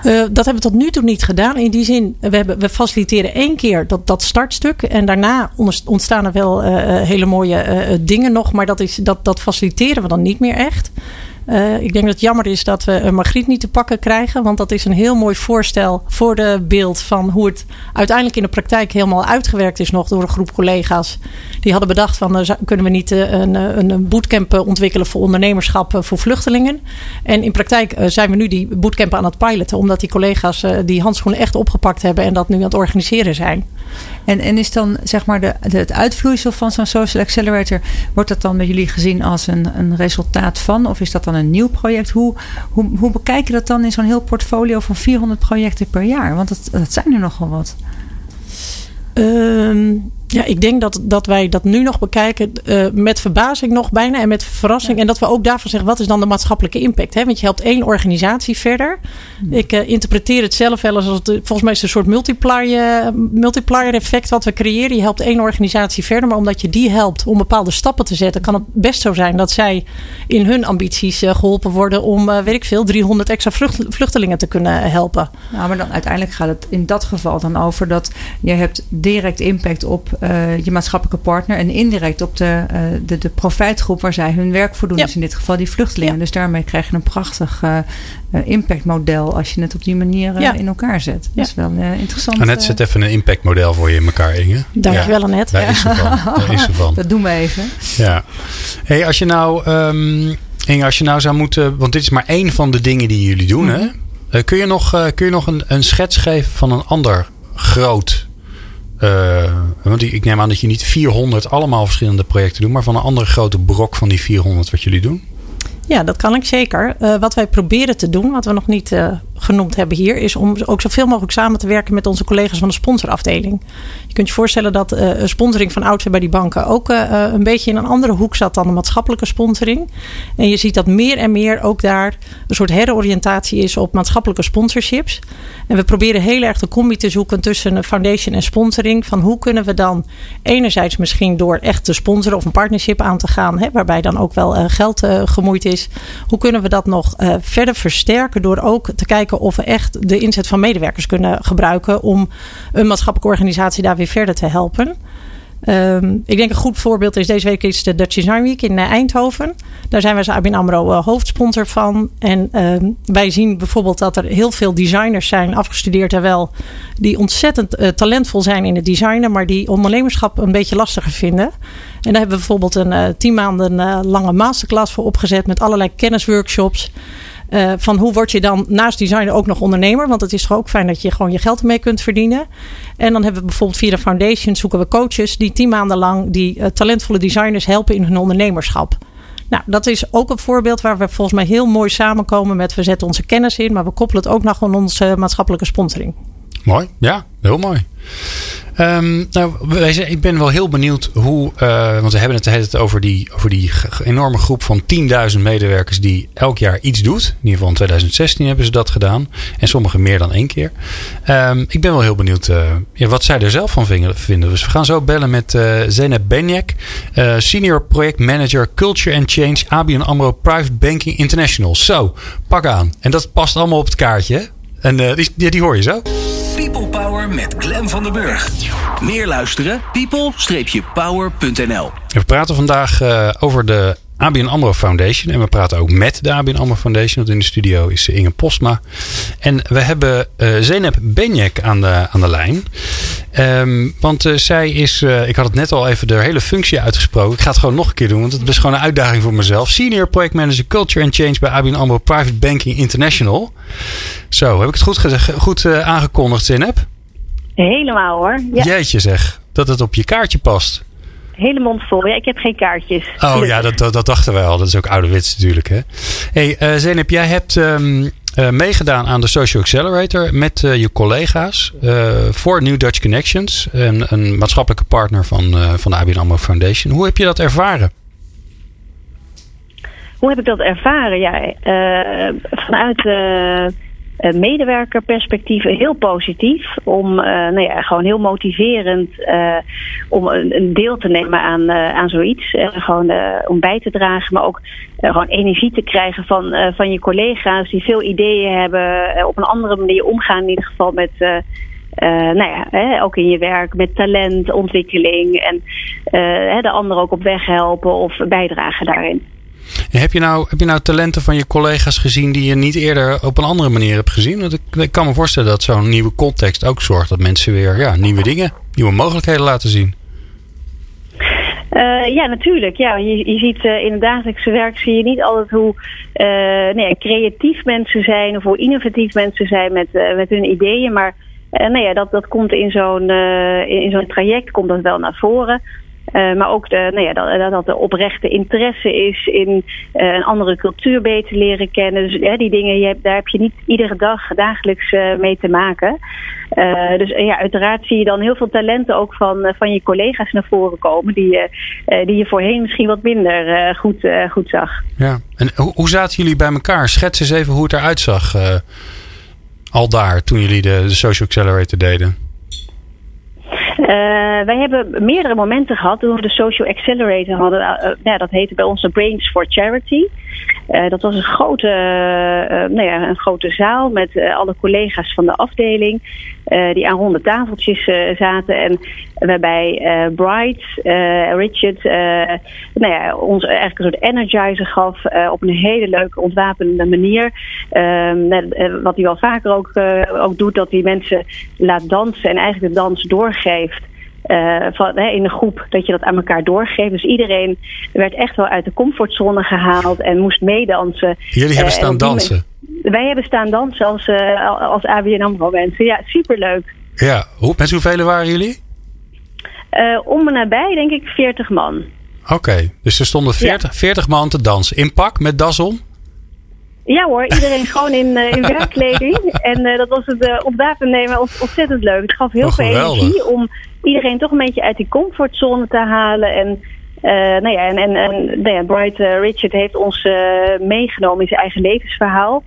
Uh, dat hebben we tot nu toe niet gedaan. In die zin, we, hebben, we faciliteren één keer dat, dat startstuk. En daarna ontstaan er wel uh, hele mooie dingen nog. Maar dat, is, dat, dat faciliteren we dan niet meer echt. Uh, ik denk dat het jammer is dat we Margriet niet te pakken krijgen. Want dat is een heel mooi voorstel voor de beeld van hoe het uiteindelijk in de praktijk helemaal uitgewerkt is nog door een groep collega's. Die hadden bedacht van uh, kunnen we niet een, een bootcamp ontwikkelen voor ondernemerschap voor vluchtelingen. En in praktijk zijn we nu die bootcamp aan het piloten. Omdat die collega's die handschoenen echt opgepakt hebben en dat nu aan het organiseren zijn. En, en is dan zeg maar de, het uitvloeisel van zo'n social accelerator, wordt dat dan bij jullie gezien als een, een resultaat van? Of is dat dan een nieuw project? Hoe, hoe, hoe bekijk je dat dan in zo'n heel portfolio van 400 projecten per jaar? Want dat, dat zijn er nogal wat. Um, ja, ik denk dat, dat wij dat nu nog bekijken uh, met verbazing nog bijna en met verrassing. Ja. En dat we ook daarvan zeggen, wat is dan de maatschappelijke impact? Hè? Want je helpt één organisatie verder. Ja. Ik uh, interpreteer het zelf wel als, het, volgens mij is het een soort multiplier, multiplier effect wat we creëren. Je helpt één organisatie verder, maar omdat je die helpt om bepaalde stappen te zetten, kan het best zo zijn dat zij in hun ambities uh, geholpen worden om, weet ik veel, 300 extra vlucht, vluchtelingen te kunnen helpen. Nou, maar dan uiteindelijk gaat het in dat geval dan over dat je hebt direct impact op uh, je maatschappelijke partner en indirect op de, uh, de, de profijtgroep waar zij hun werk voor doen. Ja. Dus in dit geval die vluchtelingen. Ja. Dus daarmee krijg je een prachtig uh, impactmodel als je het op die manier ja. in elkaar zet. Dat is wel interessant. Annette zet even een impactmodel voor je in elkaar, Inge. Dankjewel, ja. Annette. Daar is ze van. Daar is ze van. Dat doen we even. Ja. Hey, als je nou, um, Inge, als je nou zou moeten, want dit is maar één van de dingen die jullie doen, hè? kun je nog, kun je nog een, een schets geven van een ander groot uh, want ik neem aan dat je niet 400 allemaal verschillende projecten doet, maar van een andere grote brok van die 400 wat jullie doen. Ja, dat kan ik zeker. Uh, wat wij proberen te doen, wat we nog niet uh, genoemd hebben hier, is om ook zoveel mogelijk samen te werken met onze collega's van de sponsorafdeling. Je kunt je voorstellen dat uh, sponsoring van oudsher bij die banken ook uh, een beetje in een andere hoek zat dan de maatschappelijke sponsoring. En je ziet dat meer en meer ook daar een soort heroriëntatie is op maatschappelijke sponsorships. En we proberen heel erg de combi te zoeken tussen foundation en sponsoring. Van hoe kunnen we dan enerzijds misschien door echt te sponsoren of een partnership aan te gaan, hè, waarbij dan ook wel geld gemoeid is. Hoe kunnen we dat nog verder versterken door ook te kijken of we echt de inzet van medewerkers kunnen gebruiken om een maatschappelijke organisatie daar weer verder te helpen. Um, ik denk een goed voorbeeld is deze week is de Dutch Design Week in uh, Eindhoven. Daar zijn wij als ABN AMRO uh, hoofdsponsor van. En um, wij zien bijvoorbeeld dat er heel veel designers zijn, afgestudeerd er wel, die ontzettend uh, talentvol zijn in het designen, maar die ondernemerschap een beetje lastiger vinden. En daar hebben we bijvoorbeeld een tien maanden lange masterclass voor opgezet met allerlei kennisworkshops. Uh, van hoe word je dan naast designer ook nog ondernemer? Want het is toch ook fijn dat je gewoon je geld ermee kunt verdienen. En dan hebben we bijvoorbeeld via de foundation zoeken we coaches die tien maanden lang die uh, talentvolle designers helpen in hun ondernemerschap. Nou, dat is ook een voorbeeld waar we volgens mij heel mooi samenkomen met we zetten onze kennis in, maar we koppelen het ook nog aan onze maatschappelijke sponsoring. Mooi, ja, heel mooi. Um, nou, ik ben wel heel benieuwd hoe. Uh, want we hebben het tijd over die, over die enorme groep van 10.000 medewerkers die elk jaar iets doet. In ieder geval in 2016 hebben ze dat gedaan. En sommigen meer dan één keer. Um, ik ben wel heel benieuwd uh, ja, wat zij er zelf van vinden. Dus we gaan zo bellen met uh, Zeynep Benjek, Senior Project Manager Culture and Change ABN Amro Private Banking International. Zo, pak aan. En dat past allemaal op het kaartje. En die, die, die hoor je zo. People Power met Glen van den Burg. Meer luisteren? people-power.nl We praten vandaag uh, over de ABN AMRO Foundation. En we praten ook met de ABN AMRO Foundation. Want in de studio is Inge Postma. En we hebben uh, Zeynep Benjek aan de, aan de lijn. Um, want uh, zij is, uh, ik had het net al even de hele functie uitgesproken. Ik ga het gewoon nog een keer doen, want het is gewoon een uitdaging voor mezelf. Senior Project Manager Culture and Change bij ABN AMRO Private Banking International. Zo, heb ik het goed, gezegd, goed aangekondigd, Zeynep? Helemaal hoor. Ja. Jeetje zeg, dat het op je kaartje past hele mond vol. Ja, ik heb geen kaartjes. Oh ja, dat, dat, dat, dachten wij al. Dat is ook ouderwets natuurlijk. Hè? hey, uh, Zeynep, jij hebt um, uh, meegedaan aan de Social Accelerator met uh, je collega's voor New Dutch Connections. Een, een maatschappelijke partner van, van de ABN AMRO Foundation. Hoe heb je dat ervaren? Hoe heb ik dat ervaren? Ja, vanuit medewerkerperspectief heel positief. Om uh, nou ja, gewoon heel motiverend uh, om een, deel te nemen aan, aan zoiets. gewoon om bij te dragen, maar ook gewoon energie te krijgen van, van je collega's die veel ideeën hebben. op een andere manier omgaan in ieder geval met. nou ja, hè, ook in je werk met talent, ontwikkeling en de anderen ook op weg helpen of bijdragen daarin. Heb je, nou, heb je nou talenten van je collega's gezien die je niet eerder op een andere manier hebt gezien? Want ik, kan me voorstellen dat zo'n nieuwe context ook zorgt dat mensen weer ja, nieuwe dingen, nieuwe mogelijkheden laten zien. Uh, ja, natuurlijk. Ja, je, je ziet uh, in het dagelijkse werk zie je niet altijd hoe uh, nee, creatief mensen zijn of hoe innovatief mensen zijn met, met hun ideeën. Maar nou ja, dat, dat komt in zo'n in zo'n traject komt dat wel naar voren. Uh, maar ook de, nou ja, dat, dat er oprechte interesse is in uh, een andere cultuur beter leren kennen. Dus die dingen, je hebt, daar heb je niet iedere dag dagelijks uh, mee te maken. dus ja, uiteraard zie je dan heel veel talenten ook van, van je collega's naar voren komen. Die, die je voorheen misschien wat minder goed, goed zag. Ja, en hoe, hoe zaten jullie bij elkaar? Schets eens even hoe het eruit zag al daar toen jullie de Social Accelerator deden. Uh, wij hebben meerdere momenten gehad toen we de Social Accelerator hadden. Ja, dat heette bij ons Brains for Charity. Uh, dat was een grote, nou ja, een grote zaal met alle collega's van de afdeling. die aan ronde tafeltjes zaten. En waarbij Bright, Richard, nou ja, ons eigenlijk een soort energizer gaf. op een hele leuke, ontwapenende manier. Ehm, wat hij wel vaker ook, ook doet, dat hij mensen laat dansen en eigenlijk de dans doorgeeft uh, van, hè, in een groep dat je dat aan elkaar doorgeeft. Dus iedereen werd echt wel uit de comfortzone gehaald en moest meedansen. Jullie hebben uh, staan dansen? Wij hebben staan dansen als, uh, als ABN AMRO mensen. Ja, superleuk. Ja, hoe, met hoeveel waren jullie? om en nabij denk ik 40 man. Oké, okay, dus er stonden 40, ja. 40 man te dansen. In pak met das om? Ja hoor, iedereen gewoon in, in werkkleding. En dat was het op data nemen ontzettend leuk. Het gaf heel Oh, veel energie om iedereen toch een beetje uit die comfortzone te halen. En, eh, nou ja, en, en, en nou Bright eh, Richard heeft ons eh, meegenomen in zijn eigen levensverhaal.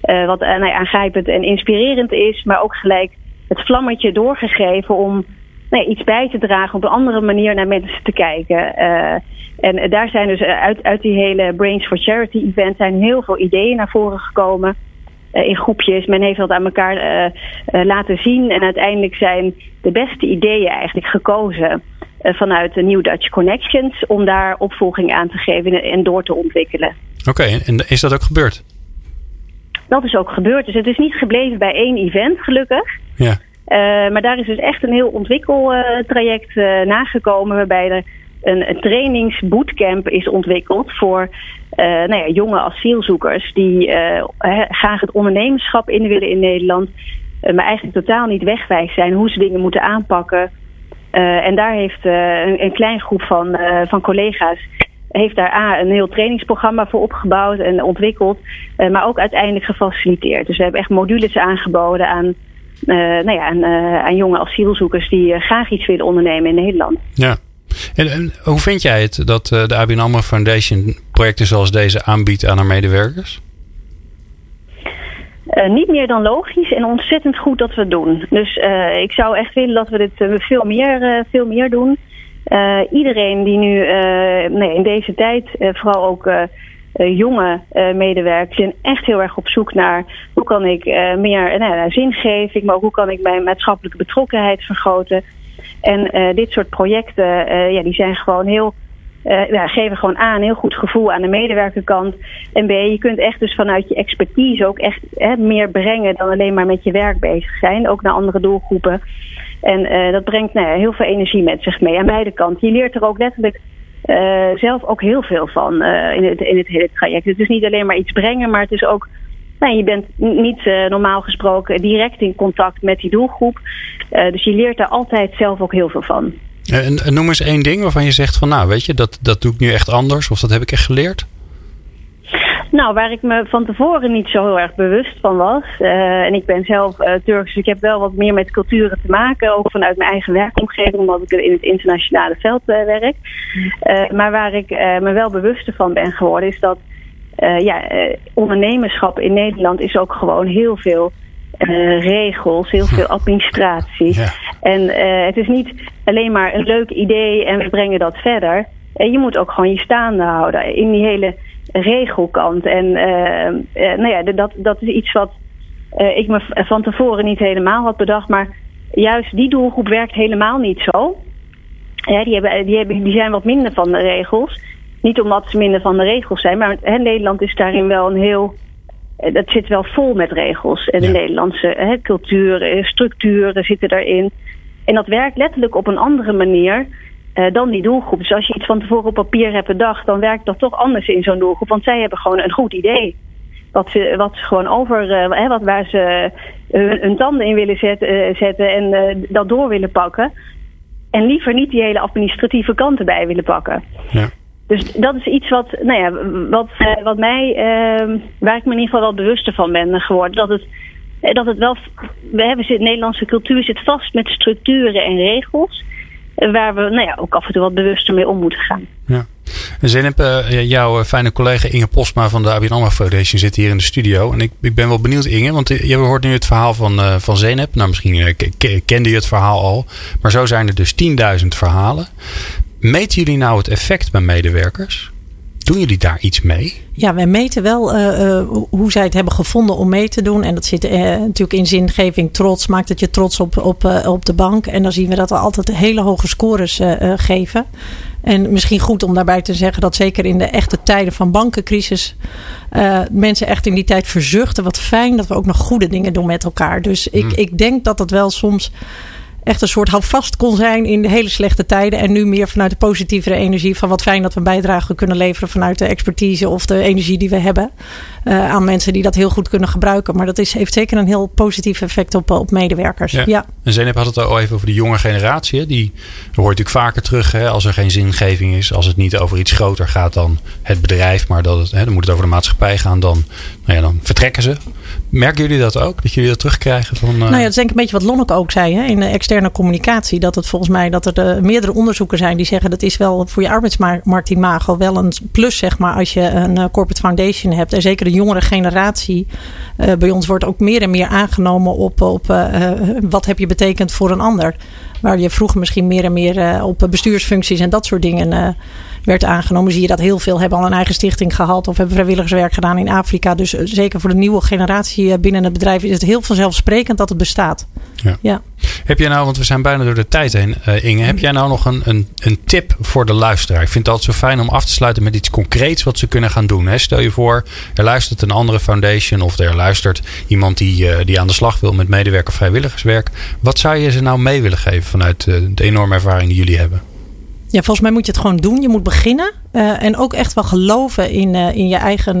Wat nou ja, aangrijpend en inspirerend is, maar ook gelijk het vlammetje doorgegeven om nou iets bij te dragen op een andere manier naar mensen te kijken. En daar zijn dus uit, uit die hele Brains for Charity event zijn heel veel ideeën naar voren gekomen. Eh, in groepjes. Men heeft dat aan elkaar eh, eh, laten zien. En uiteindelijk zijn de beste ideeën eigenlijk gekozen vanuit de New Dutch Connections om daar opvolging aan te geven en- door te ontwikkelen. Oké, en is dat ook gebeurd? Dat is ook gebeurd. Dus het is niet gebleven bij één event, gelukkig. Ja. Maar daar is dus echt een heel ontwikkeltraject nagekomen, waarbij er een, trainingsbootcamp is ontwikkeld voor eh, nou ja, jonge asielzoekers die eh, graag het ondernemerschap in willen in Nederland, eh, maar eigenlijk totaal niet wegwijs zijn hoe ze dingen moeten aanpakken. En daar heeft een, een klein groep van, van collega's heeft daar A, een heel trainingsprogramma voor opgebouwd en ontwikkeld, maar ook uiteindelijk gefaciliteerd. Dus we hebben echt modules aangeboden aan, nou ja, aan, jonge asielzoekers die graag iets willen ondernemen in Nederland. Ja. En, hoe vind jij het dat eh, de ABN Foundation projecten zoals deze aanbiedt aan haar medewerkers? Eh, niet meer dan logisch en ontzettend goed dat we het doen. Dus eh, ik zou echt willen dat we dit eh, veel, meer, veel meer doen. Iedereen die nu nee, in deze tijd, vooral ook jonge medewerkers, zijn echt heel erg op zoek naar hoe kan ik meer nou, zingeving, maar ook hoe kan ik mijn maatschappelijke betrokkenheid vergroten. En eh, dit soort projecten, eh, ja, die zijn gewoon heel eh, ja, geven gewoon aan, heel goed gevoel aan de medewerkerkant. En B, je kunt echt dus vanuit je expertise ook echt hè, meer brengen dan alleen maar met je werk bezig zijn. Ook naar andere doelgroepen. En dat brengt nou ja, heel veel energie met zich mee aan beide kanten. Je leert er ook letterlijk zelf ook heel veel van in, het, in het hele traject. Het is niet alleen maar iets brengen, maar het is ook. Nou, je bent niet eh, normaal gesproken direct in contact met die doelgroep. Eh, dus je leert daar altijd zelf ook heel veel van. Eh, En, en noem eens één ding waarvan je zegt van nou weet je, dat, dat doe ik nu echt anders of dat heb ik echt geleerd. Nou, waar ik me van tevoren niet zo heel erg bewust van was. en ik ben zelf eh, Turks, dus ik heb wel wat meer met culturen te maken. Ook vanuit mijn eigen werkomgeving, omdat ik in het internationale veld werk. Eh, maar waar ik me wel bewuster van ben geworden, is dat eh, ja, eh, ondernemerschap in Nederland is ook gewoon heel veel eh, regels, heel veel administratie. Ja. En het is niet alleen maar een leuk idee en we brengen dat verder. En je moet ook gewoon je staande houden in die hele regelkant. En nou ja, dat, dat is iets wat ik me van tevoren niet helemaal had bedacht. Maar juist die doelgroep werkt helemaal niet zo. Ja, die, hebben, die, hebben, die zijn wat minder van de regels. Niet omdat ze minder van de regels zijn, maar hè, Nederland is daarin wel een heel. eh, Dat zit wel vol met regels. En de Ja. Nederlandse hè, cultuur, eh, structuren zitten daarin. En dat werkt letterlijk op een andere manier eh, dan die doelgroep. Dus als je iets van tevoren op papier hebt bedacht, dan werkt dat toch anders in zo'n doelgroep. Want zij hebben gewoon een goed idee. Wat ze, wat ze gewoon over, wat, waar ze hun, hun tanden in willen zetten, zetten en eh, dat door willen pakken. En liever niet die hele administratieve kant erbij willen pakken. Ja. Dus dat is iets wat, nou ja, wat, eh, wat mij, eh, waar ik me in ieder geval wel bewuster van ben geworden. Dat het, eh, dat het wel, we hebben de Nederlandse cultuur zit vast met structuren en regels. eh, Waar we nou ja, ook af en toe wat bewuster mee om moeten gaan. Ja. En jouw fijne collega Inge Postma van de ABN Foundation zit hier in de studio. En ik, ik ben wel benieuwd Inge, want je hoort nu het verhaal van, van Zeynep. Nou, misschien kende je het verhaal al. Maar zo zijn er dus 10.000 verhalen. Meten jullie nou het effect bij medewerkers? Doen jullie daar iets mee? Ja, wij meten wel eh, eh, hoe zij het hebben gevonden om mee te doen. En dat zit eh, natuurlijk in zingeving, trots. Maakt het je trots op, op, op de bank. En dan zien we dat we altijd hele hoge scores geven. En misschien goed om daarbij te zeggen dat zeker in de echte tijden van bankencrisis. mensen echt in die tijd verzuchten. Wat fijn dat we ook nog goede dingen doen met elkaar. Dus ik, ik denk dat dat wel soms echt een soort houvast kon zijn in de hele slechte tijden. En nu meer vanuit de positievere energie van wat fijn dat we een bijdrage kunnen leveren vanuit de expertise of de energie die we hebben. Uh, aan mensen die dat heel goed kunnen gebruiken. Maar dat is, heeft zeker een heel positief effect op, op medewerkers. Ja. ja. En Zeynep had het al even over de jonge generatie. Hè? Die hoort natuurlijk vaker terug hè? als er geen zingeving is. Als het niet over iets groter gaat dan het bedrijf. Maar dat het, hè, dan moet het over de maatschappij gaan. Dan, nou ja, dan vertrekken ze. Merken jullie dat ook? Dat jullie dat terugkrijgen? Van, uh... Nou ja, dat is denk ik een beetje wat Lonneke ook zei hè? in de externe communicatie. Dat het volgens mij dat er de, meerdere onderzoeken zijn die zeggen dat is wel voor je arbeidsmarktimago wel een plus zeg maar als je een uh, corporate foundation hebt. En zeker de jongere generatie bij ons wordt ook meer en meer aangenomen op, op wat heb je betekend voor een ander. Waar je vroeger misschien meer en meer op bestuursfuncties en dat soort dingen werd aangenomen. Zie je dat heel veel hebben al een eigen stichting gehad of hebben vrijwilligerswerk gedaan in Afrika. Dus zeker voor de nieuwe generatie binnen het bedrijf is het heel vanzelfsprekend dat het bestaat. Ja. ja. Heb jij nou, want we zijn bijna door de tijd heen, uh, Inge. Heb jij nou nog een, een, een tip voor de luisteraar? Ik vind het altijd zo fijn om af te sluiten met iets concreets wat ze kunnen gaan doen. Hè? Stel je voor, er luistert een andere foundation of er luistert iemand die, uh, die aan de slag wil met medewerker vrijwilligerswerk. Wat zou je ze nou mee willen geven vanuit uh, de enorme ervaring die jullie hebben? Ja, volgens mij moet je het gewoon doen. Je moet beginnen. Uh, en ook echt wel geloven in, uh, in je eigen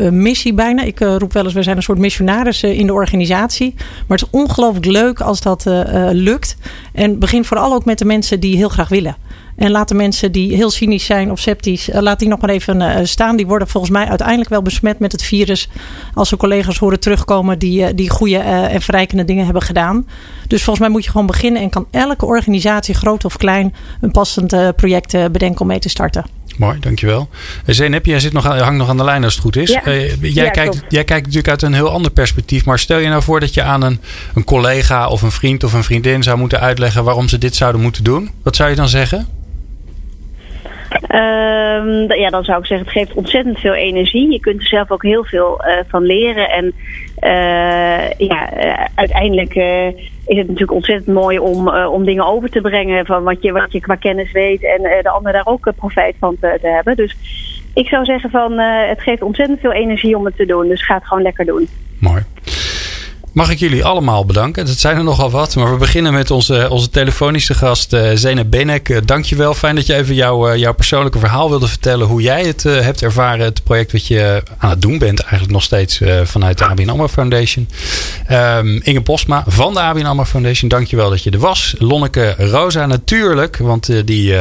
uh, missie bijna. Ik roep wel eens, we zijn een soort missionarissen in de organisatie. Maar het is ongelooflijk leuk als dat lukt. En begin vooral ook met de mensen die heel graag willen. En laat de mensen die heel cynisch zijn of sceptisch, uh, laat die nog maar even uh, staan. Die worden volgens mij uiteindelijk wel besmet met het virus. Als ze collega's horen terugkomen die, uh, die goede en verrijkende dingen hebben gedaan. Dus volgens mij moet je gewoon beginnen en kan elke organisatie, groot of klein, een passend project bedenken om mee te starten. Mooi, dankjewel. Zeynep, jij zit nog, hangt nog aan de lijn als het goed is. Ja, jij, ja, kijkt, jij kijkt natuurlijk uit een heel ander perspectief. Maar stel je nou voor dat je aan een, een collega of een vriend of een vriendin zou moeten uitleggen waarom ze dit zouden moeten doen. Wat zou je dan zeggen? Um, ja, dan zou ik zeggen, het geeft ontzettend veel energie. Je kunt er zelf ook heel veel uh, van leren. En uh, ja, uh, uiteindelijk is het natuurlijk ontzettend mooi om, om dingen over te brengen van wat je, wat je qua kennis weet en de ander daar ook profijt van te, te, hebben. Dus ik zou zeggen van het geeft ontzettend veel energie om het te doen. Dus ga het gewoon lekker doen. Mooi. Mag ik jullie allemaal bedanken. Dat zijn er nogal wat. Maar we beginnen met onze, onze telefonische gast uh, Zena Benek. Uh, dankjewel. Fijn dat je even jou, uh, jouw persoonlijke verhaal wilde vertellen. Hoe jij het hebt ervaren. Het project wat je aan het doen bent. Eigenlijk nog steeds vanuit de ABN AMRO Foundation. Um, Inge Postma van de ABN AMRO Foundation. Dankjewel dat je er was. Lonneke Rosa natuurlijk. Want die,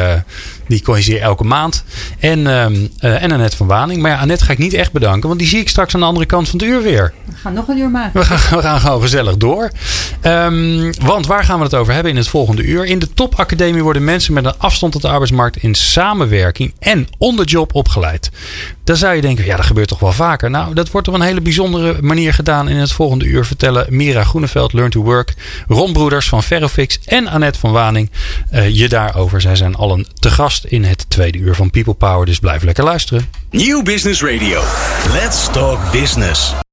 die corrigeer elke maand. En, um, en Annette van Waning. Maar ja, Annette ga ik niet echt bedanken. Want die zie ik straks aan de andere kant van het uur weer. We gaan nog een uur maken. We gaan, we gaan gezellig door. Um, want waar gaan we het over hebben in het volgende uur? In de topacademie worden mensen met een afstand tot de arbeidsmarkt in samenwerking en on the job opgeleid. Dan zou je denken, ja, dat gebeurt toch wel vaker. Nou, dat wordt op een hele bijzondere manier gedaan. In het volgende uur vertellen Mira Groeneveld, Learn to Work, Ron Broeders van Ferrofix en Annette van Waning uh, je daarover. Zij zijn allen te gast in het tweede uur van People Power. Dus blijf lekker luisteren. Nieuw Business Radio. Let's talk business.